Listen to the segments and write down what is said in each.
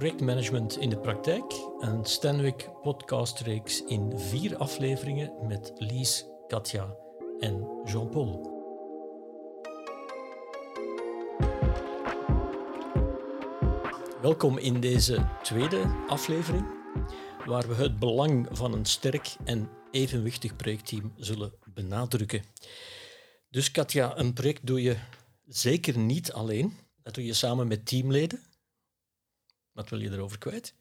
Projectmanagement in de praktijk, een Stanwick podcastreeks in vier afleveringen met Lies, Katja en Jean-Paul. Welkom in deze tweede aflevering, waar we het belang van een sterk en evenwichtig projectteam zullen benadrukken. Dus Katja, een project doe je zeker niet alleen. Dat doe je samen met teamleden. Wat wil je erover kwijt?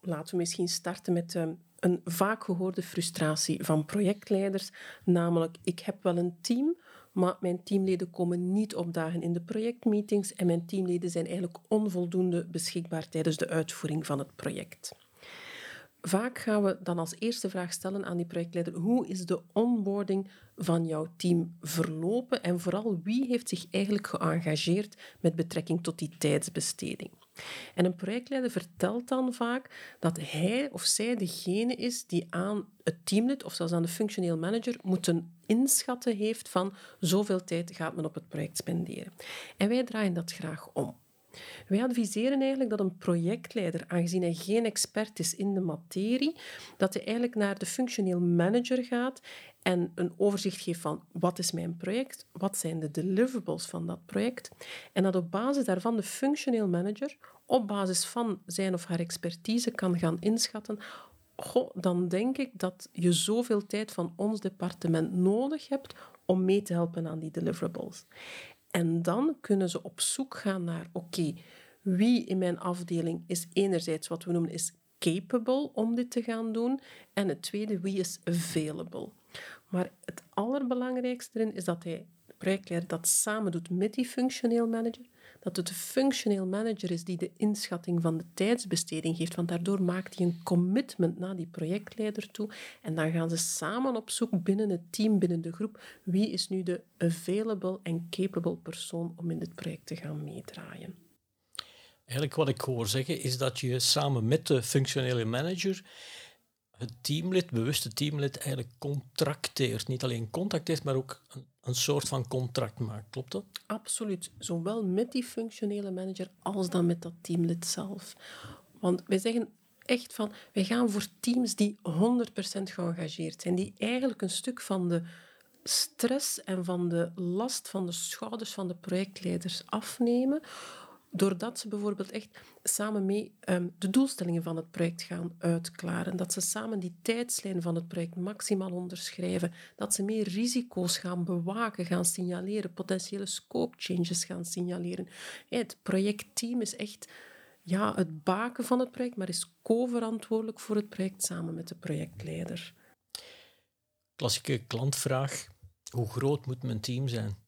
Laten we misschien starten met um, een vaak gehoorde frustratie van projectleiders. Namelijk, ik heb wel een team, maar mijn teamleden komen niet opdagen in de projectmeetings en mijn teamleden zijn eigenlijk onvoldoende beschikbaar tijdens de uitvoering van het project. Vaak gaan we dan als eerste vraag stellen aan die projectleider: hoe is de onboarding van jouw team verlopen en vooral wie heeft zich eigenlijk geëngageerd met betrekking tot die tijdsbesteding? En een projectleider vertelt dan vaak dat hij of zij degene is die aan het teamlid of zelfs aan de functioneel manager moeten inschatten heeft van zoveel tijd gaat men op het project spenderen. En wij draaien dat graag om. Wij adviseren eigenlijk dat een projectleider, aangezien hij geen expert is in de materie, dat hij eigenlijk naar de functioneel manager gaat en een overzicht geeft van wat is mijn project, wat zijn de deliverables van dat project, en dat op basis daarvan de functioneel manager op basis van zijn of haar expertise kan gaan inschatten Goh, dan denk ik dat je zoveel tijd van ons departement nodig hebt om mee te helpen aan die deliverables. En dan kunnen ze op zoek gaan naar, oké, wie in mijn afdeling is enerzijds wat we noemen is capable om dit te gaan doen en het tweede, wie is available. Maar het allerbelangrijkste erin is dat hij, de projectleider, dat samen doet met die functioneel manager, dat het de functioneel manager is die de inschatting van de tijdsbesteding geeft, want daardoor maakt hij een commitment naar die projectleider toe en dan gaan ze samen op zoek binnen het team, binnen de groep, wie is nu de available en capable persoon om in dit project te gaan meedraaien. Eigenlijk wat ik hoor zeggen is dat je samen met de functionele manager het teamlid, bewuste teamlid, eigenlijk contracteert. Niet alleen contacteert, maar ook een, een, soort van contract maakt. Klopt dat? Absoluut. Zowel met die functionele manager als dan met dat teamlid zelf. Want wij zeggen echt van, wij gaan voor teams die 100% geëngageerd zijn, die eigenlijk een stuk van de stress en van de last van de schouders van de projectleiders afnemen, Doordat ze bijvoorbeeld echt samen mee ehm, de doelstellingen van het project gaan uitklaren. Dat ze samen die tijdslijn van het project maximaal onderschrijven. Dat ze meer risico's gaan bewaken, gaan signaleren. Potentiële scope changes gaan signaleren. Het projectteam is echt ja, het baken van het project, maar is co-verantwoordelijk voor het project samen met de projectleider. Klassieke klantvraag. Hoe groot moet mijn team zijn?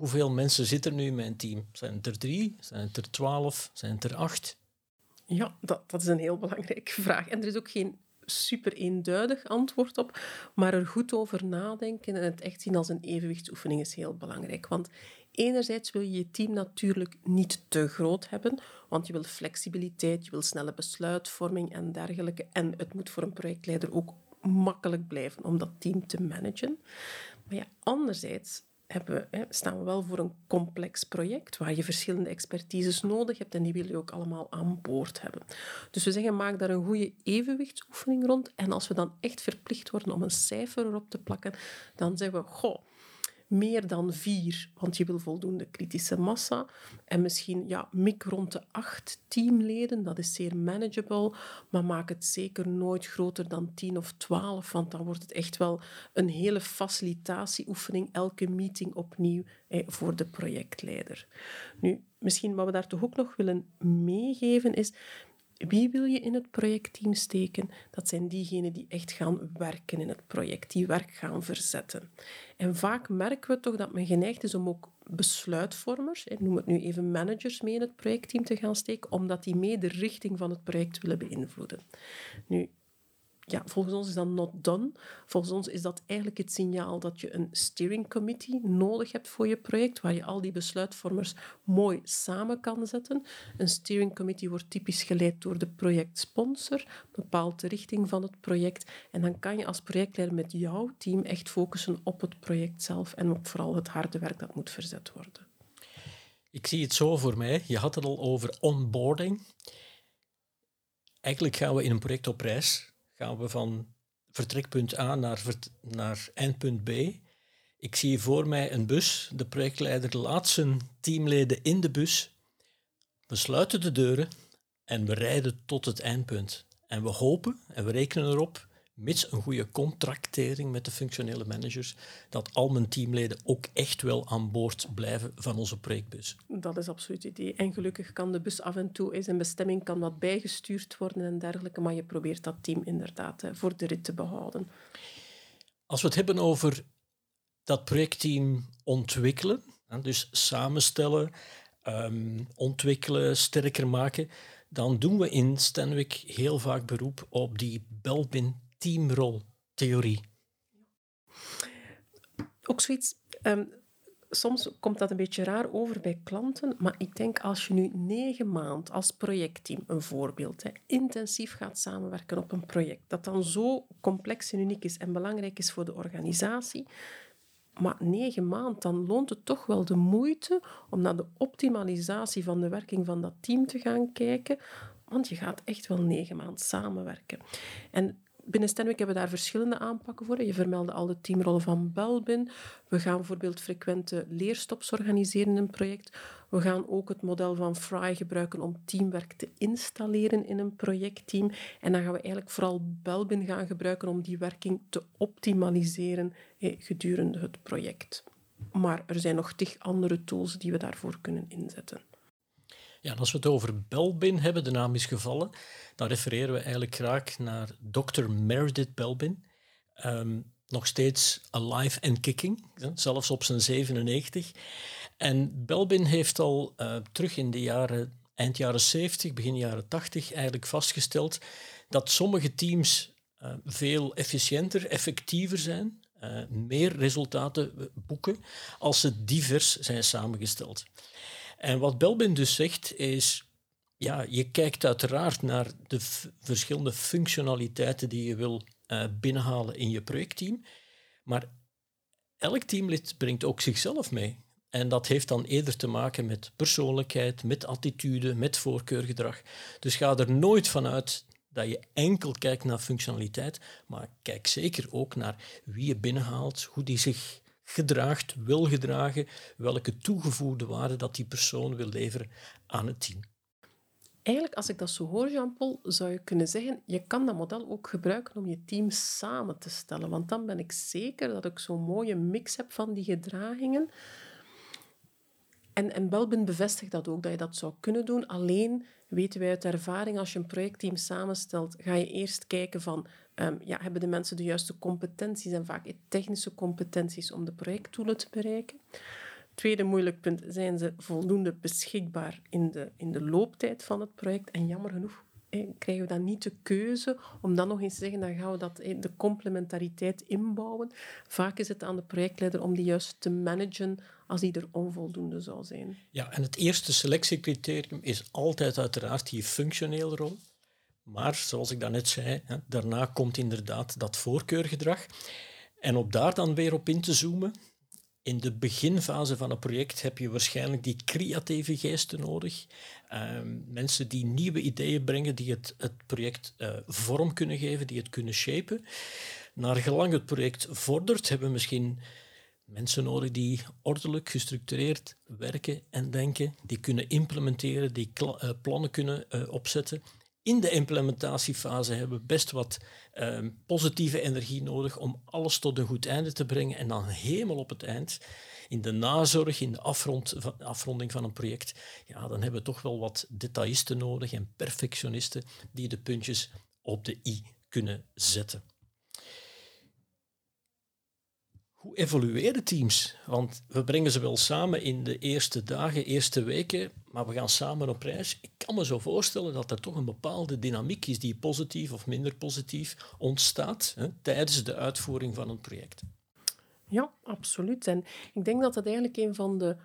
Hoeveel mensen zitten nu in mijn team? Zijn het er drie? Zijn het er twaalf? Zijn het er acht? Ja, dat, dat is een heel belangrijke vraag. En er is ook geen super eenduidig antwoord op, maar er goed over nadenken en het echt zien als een evenwichtsoefening is heel belangrijk. Want enerzijds wil je je team natuurlijk niet te groot hebben, want je wil flexibiliteit, je wil snelle besluitvorming en dergelijke. En het moet voor een projectleider ook makkelijk blijven om dat team te managen. Maar ja, anderzijds hebben, hè, staan we wel voor een complex project waar je verschillende expertises nodig hebt en die wil je ook allemaal aan boord hebben. Dus we zeggen, maak daar een goede evenwichtsoefening rond. En als we dan echt verplicht worden om een cijfer erop te plakken, dan zeggen we, goh, meer dan vier, want je wil voldoende kritische massa. En misschien ja, mik rond de acht teamleden, dat is zeer manageable. Maar maak het zeker nooit groter dan tien of twaalf, want dan wordt het echt wel een hele facilitatieoefening, elke meeting opnieuw voor de projectleider. Nu, misschien wat we daar toch ook nog willen meegeven is wie wil je in het projectteam steken? Dat zijn diegenen die echt gaan werken in het project, die werk gaan verzetten. En vaak merken we toch dat men geneigd is om ook besluitvormers, noem het nu even managers, mee in het projectteam te gaan steken, omdat die mee de richting van het project willen beïnvloeden. Nu, ja, volgens ons is dat not done. Volgens ons is dat eigenlijk het signaal dat je een steering committee nodig hebt voor je project, waar je al die besluitvormers mooi samen kan zetten. Een steering committee wordt typisch geleid door de projectsponsor, bepaalt de richting van het project en dan kan je als projectleider met jouw team echt focussen op het project zelf en op vooral het harde werk dat moet verzet worden. Ik zie het zo voor mij. Je had het al over onboarding. eigenlijk gaan we in een project op reis. Gaan we van vertrekpunt A naar, naar eindpunt B. Ik zie voor mij een bus. De projectleider laat zijn teamleden in de bus. We sluiten de deuren en we rijden tot het eindpunt. En we hopen en we rekenen erop mits een goede contractering met de functionele managers, dat al mijn teamleden ook echt wel aan boord blijven van onze projectbus. Dat is absoluut het idee. En gelukkig kan de bus af en toe in zijn bestemming kan wat bijgestuurd worden en dergelijke, maar je probeert dat team inderdaad voor de rit te behouden. Als we het hebben over dat projectteam ontwikkelen, dus samenstellen, um, ontwikkelen, sterker maken, dan doen we in Stanwick heel vaak beroep op die Belbin teamroltheorie? Ook zoiets. Um, soms komt dat een beetje raar over bij klanten, maar ik denk als je nu negen maanden als projectteam, een voorbeeld, intensief gaat samenwerken op een project, dat dan zo complex en uniek is en belangrijk is voor de organisatie, maar negen maanden, dan loont het toch wel de moeite om naar de optimalisatie van de werking van dat team te gaan kijken, want je gaat echt wel negen maanden samenwerken. En Binnen Stenwick hebben we daar verschillende aanpakken voor. Je vermeldde al de teamrollen van Belbin. We gaan bijvoorbeeld frequente leerstops organiseren in een project. We gaan ook het model van Fry gebruiken om teamwerk te installeren in een projectteam. En dan gaan we eigenlijk vooral Belbin gaan gebruiken om die werking te optimaliseren gedurende het project. Maar er zijn nog tig andere tools die we daarvoor kunnen inzetten. Ja, als we het over Belbin hebben, de naam is gevallen, dan refereren we eigenlijk graag naar Dr. Meredith Belbin. Um, nog steeds alive and kicking, zelfs op zijn 97. En Belbin heeft al uh, terug in de jaren, eind jaren 70, begin jaren 80 eigenlijk vastgesteld dat sommige teams uh, veel efficiënter, effectiever zijn, uh, meer resultaten boeken als ze divers zijn samengesteld. En wat Belbin dus zegt is, ja, je kijkt uiteraard naar de verschillende functionaliteiten die je wil uh, binnenhalen in je projectteam, maar elk teamlid brengt ook zichzelf mee. En dat heeft dan eerder te maken met persoonlijkheid, met attitude, met voorkeurgedrag. Dus ga er nooit vanuit dat je enkel kijkt naar functionaliteit, maar kijk zeker ook naar wie je binnenhaalt, hoe die zich gedraagt, wil gedragen, welke toegevoegde waarde dat die persoon wil leveren aan het team. Eigenlijk, als ik dat zo hoor, Jean-Paul, zou je kunnen zeggen, je kan dat model ook gebruiken om je team samen te stellen. Want dan ben ik zeker dat ik zo'n mooie mix heb van die gedragingen. En, en Belbin bevestigt dat ook, dat je dat zou kunnen doen. Alleen weten wij uit ervaring, als je een projectteam samenstelt, ga je eerst kijken van, um, ja, hebben de mensen de juiste competenties en vaak technische competenties om de projectdoelen te bereiken. Tweede moeilijk punt, zijn ze voldoende beschikbaar in de, in de looptijd van het project? En jammer genoeg krijgen we dan niet de keuze om dan nog eens te zeggen, dan gaan we dat, de complementariteit inbouwen. Vaak is het aan de projectleider om die juist te managen als die er onvoldoende zou zijn. Ja, en het eerste selectiecriterium is altijd uiteraard die functionele rol. Maar zoals ik daarnet zei, daarna komt inderdaad dat voorkeurgedrag. En op daar dan weer op in te zoomen, in de beginfase van een project heb je waarschijnlijk die creatieve geesten nodig. Ehm, mensen die nieuwe ideeën brengen, die het, het project uh, vorm kunnen geven, die het kunnen shapen. Naar gelang het project vordert, hebben we misschien mensen nodig die ordelijk, gestructureerd werken en denken, die kunnen implementeren, die uh, plannen kunnen uh, opzetten in de implementatiefase hebben we best wat ehm, positieve energie nodig om alles tot een goed einde te brengen. En dan helemaal op het eind, in de nazorg, in de afrond, afronding van een project, ja, dan hebben we toch wel wat detailisten nodig en perfectionisten die de puntjes op de i kunnen zetten. Hoe evolueren teams? Want we brengen ze wel samen in de eerste dagen, eerste weken, maar we gaan samen op reis. Ik kan me zo voorstellen dat er toch een bepaalde dynamiek is die positief of minder positief ontstaat hè, tijdens de uitvoering van een project. Ja, absoluut. En ik denk dat dat eigenlijk een van de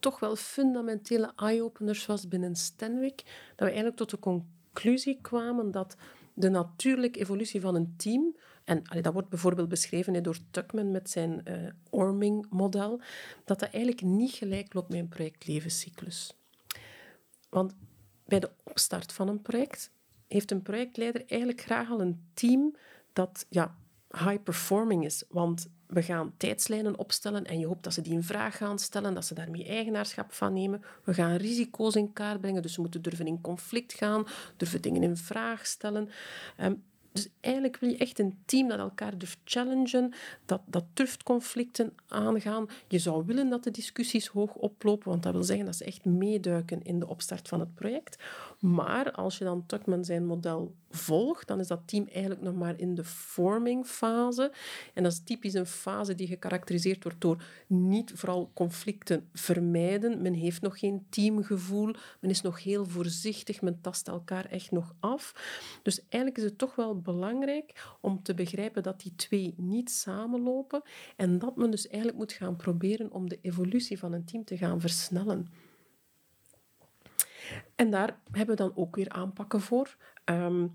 toch wel fundamentele eye-openers was binnen Stenwick. Dat we eigenlijk tot de conclusie kwamen dat de natuurlijke evolutie van een team en dat wordt bijvoorbeeld beschreven door Tuckman met zijn uh, Orming-model, dat dat eigenlijk niet gelijk loopt met een projectlevenscyclus. Want bij de opstart van een project heeft een projectleider eigenlijk graag al een team dat ja, high performing is. Want we gaan tijdslijnen opstellen en je hoopt dat ze die een vraag gaan stellen, dat ze daarmee eigenaarschap van nemen. We gaan risico's in kaart brengen, dus we moeten durven in conflict gaan, durven dingen in vraag stellen. Um, dus eigenlijk wil je echt een team dat elkaar durft challengen, dat, dat durft conflicten aangaan. Je zou willen dat de discussies hoog oplopen, want dat wil zeggen dat ze echt meeduiken in de opstart van het project. Maar als je dan Tuckman zijn model volgt, dan is dat team eigenlijk nog maar in de forming fase. En dat is typisch een fase die gekarakteriseerd wordt door niet vooral conflicten vermijden. Men heeft nog geen teamgevoel, men is nog heel voorzichtig, men tast elkaar echt nog af. Dus eigenlijk is het toch wel belangrijk om te begrijpen dat die twee niet samenlopen en dat men dus eigenlijk moet gaan proberen om de evolutie van een team te gaan versnellen. En daar hebben we dan ook weer aanpakken voor. Um,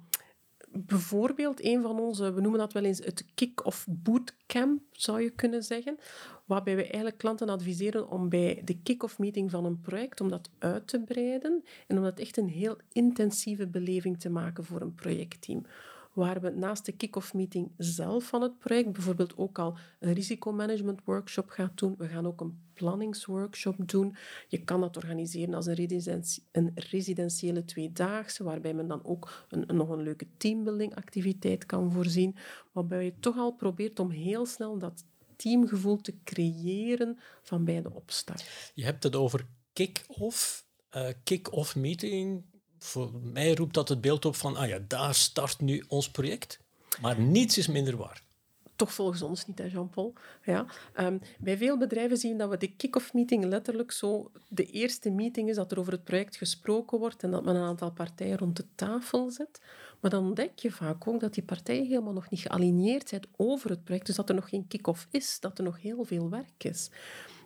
bijvoorbeeld een van onze, we noemen dat wel eens het kick-off bootcamp, zou je kunnen zeggen, waarbij we eigenlijk klanten adviseren om bij de kick-off meeting van een project, om dat uit te breiden en om dat echt een heel intensieve beleving te maken voor een projectteam waar we naast de kick-off meeting zelf van het project bijvoorbeeld ook al een risicomanagement workshop gaan doen. We gaan ook een planningsworkshop doen. Je kan dat organiseren als een, een residentiële tweedaagse, waarbij men dan ook een, nog een leuke teambuilding activiteit kan voorzien. Waarbij je toch al probeert om heel snel dat teamgevoel te creëren van bij de opstart. Je hebt het over kick-off. Uh, kick-off meeting voor mij roept dat het beeld op van, ah ja, daar start nu ons project. Maar niets is minder waar. Toch volgens ons niet, Jean-Paul. Ja. Um, bij veel bedrijven zien dat we de kick-off meeting letterlijk zo de eerste meeting is dat er over het project gesproken wordt en dat men een aantal partijen rond de tafel zet. Maar dan ontdek je vaak ook dat die partijen helemaal nog niet gealigneerd zijn over het project. Dus dat er nog geen kick-off is, dat er nog heel veel werk is.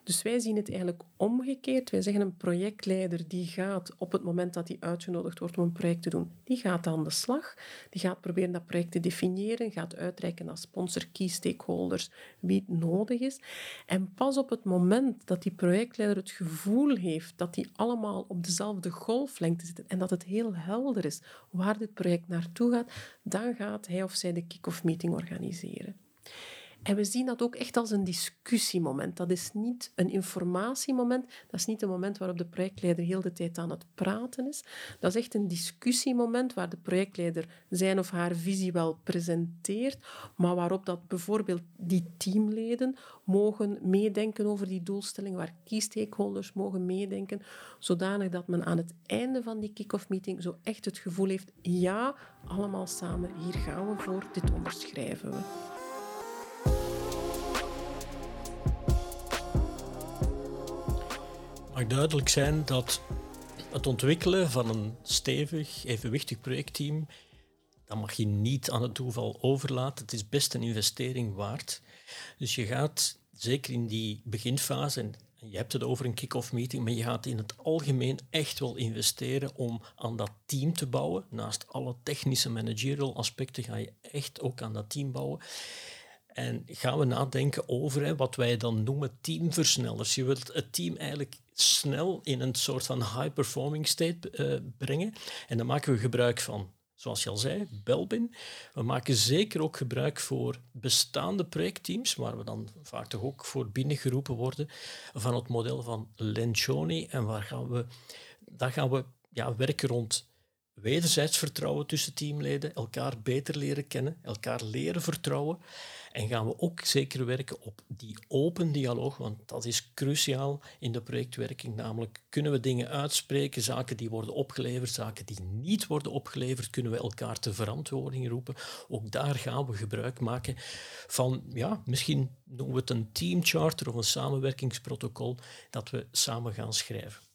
Dus wij zien het eigenlijk omgekeerd. Wij zeggen een projectleider die gaat op het moment dat hij uitgenodigd wordt om een project te doen, die gaat aan de slag. Die gaat proberen dat project te definiëren, gaat uitreiken naar sponsor, key stakeholders, wie het nodig is. En pas op het moment dat die projectleider het gevoel heeft dat die allemaal op dezelfde golflengte zitten en dat het heel helder is waar dit project naartoe gaat, dan gaat hij of zij de kick-off meeting organiseren. En we zien dat ook echt als een discussiemoment. Dat is niet een informatiemoment. Dat is niet een moment waarop de projectleider heel de tijd aan het praten is. Dat is echt een discussiemoment waar de projectleider zijn of haar visie wel presenteert, maar waarop dat bijvoorbeeld die teamleden mogen meedenken over die doelstelling, waar key stakeholders mogen meedenken, zodanig dat men aan het einde van die kick-off meeting zo echt het gevoel heeft, ja, allemaal samen, hier gaan we voor, dit onderschrijven we. Mag duidelijk zijn dat het ontwikkelen van een stevig, evenwichtig projectteam, dat mag je niet aan het toeval overlaten. Het is best een investering waard. Dus je gaat, zeker in die beginfase, en je hebt het over een kick-off meeting, maar je gaat in het algemeen echt wel investeren om aan dat team te bouwen. Naast alle technische managerial aspecten ga je echt ook aan dat team bouwen. En gaan we nadenken over hè, wat wij dan noemen teamversnellers. Je wilt het team eigenlijk snel in een soort van high-performing state uh, brengen. En dan maken we gebruik van, zoals je al zei, Belbin. We maken zeker ook gebruik voor bestaande projectteams, waar we dan vaak toch ook voor binnengeroepen worden, van het model van Lencioni. En waar gaan we, daar gaan we ja, werken rond wederzijds vertrouwen tussen teamleden, elkaar beter leren kennen, elkaar leren vertrouwen. En gaan we ook zeker werken op die open dialoog, want dat is cruciaal in de projectwerking. Namelijk, kunnen we dingen uitspreken, zaken die worden opgeleverd, zaken die niet worden opgeleverd, kunnen we elkaar te verantwoording roepen. Ook daar gaan we gebruik maken van, ja, misschien noemen we het een teamcharter of een samenwerkingsprotocol dat we samen gaan schrijven.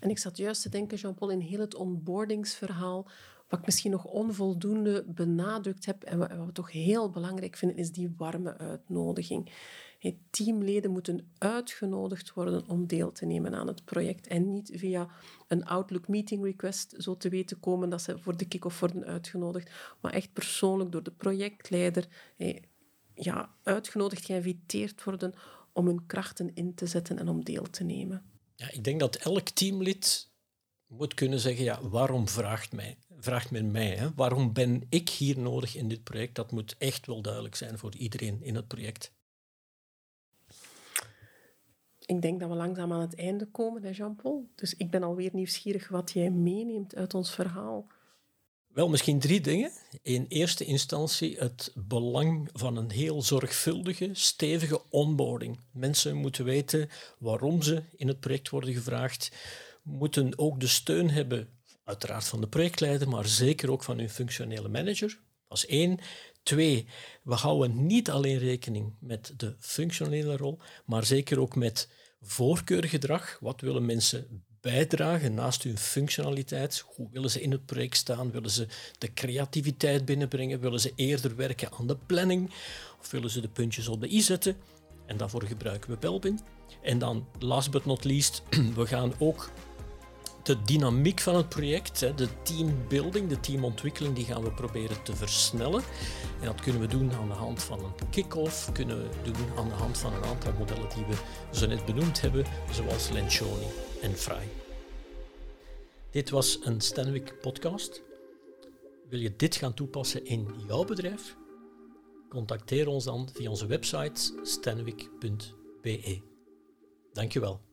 En ik zat juist te denken, Jean-Paul, in heel het onboardingsverhaal wat ik misschien nog onvoldoende benadrukt heb en wat, we toch heel belangrijk vinden, is die warme uitnodiging. teamleden moeten uitgenodigd worden om deel te nemen aan het project en niet via een Outlook meeting request zo te weten komen dat ze voor de kick-off worden uitgenodigd, maar echt persoonlijk door de projectleider ja, uitgenodigd, geïnviteerd worden om hun krachten in te zetten en om deel te nemen. Ja, ik denk dat elk teamlid moet kunnen zeggen, ja, waarom vraagt mij vraagt men mij. Hè? Waarom ben ik hier nodig in dit project? Dat moet echt wel duidelijk zijn voor iedereen in het project. Ik denk dat we langzaam aan het einde komen, Jean-Paul. Dus ik ben alweer nieuwsgierig wat jij meeneemt uit ons verhaal. Wel, misschien drie dingen. In eerste instantie het belang van een heel zorgvuldige, stevige onboarding. Mensen moeten weten waarom ze in het project worden gevraagd, moeten ook de steun hebben, uiteraard van de projectleider, maar zeker ook van hun functionele manager. Dat is één. Twee, we houden niet alleen rekening met de functionele rol, maar zeker ook met voorkeurgedrag. Wat willen mensen bijdragen naast hun functionaliteit? Hoe willen ze in het project staan? Willen ze de creativiteit binnenbrengen? Willen ze eerder werken aan de planning? Of willen ze de puntjes op de i zetten? En daarvoor gebruiken we Belbin. En dan, last but not least, we gaan ook de dynamiek van het project, de teambuilding, de teamontwikkeling, die gaan we proberen te versnellen. En dat kunnen we doen aan de hand van een kick-off, kunnen we doen aan de hand van een aantal modellen die we zo net benoemd hebben, zoals Lencioni en Fry. Dit was een Stanwick podcast. Wil je dit gaan toepassen in jouw bedrijf? Contacteer ons dan via onze website stanwick.be. Dankjewel.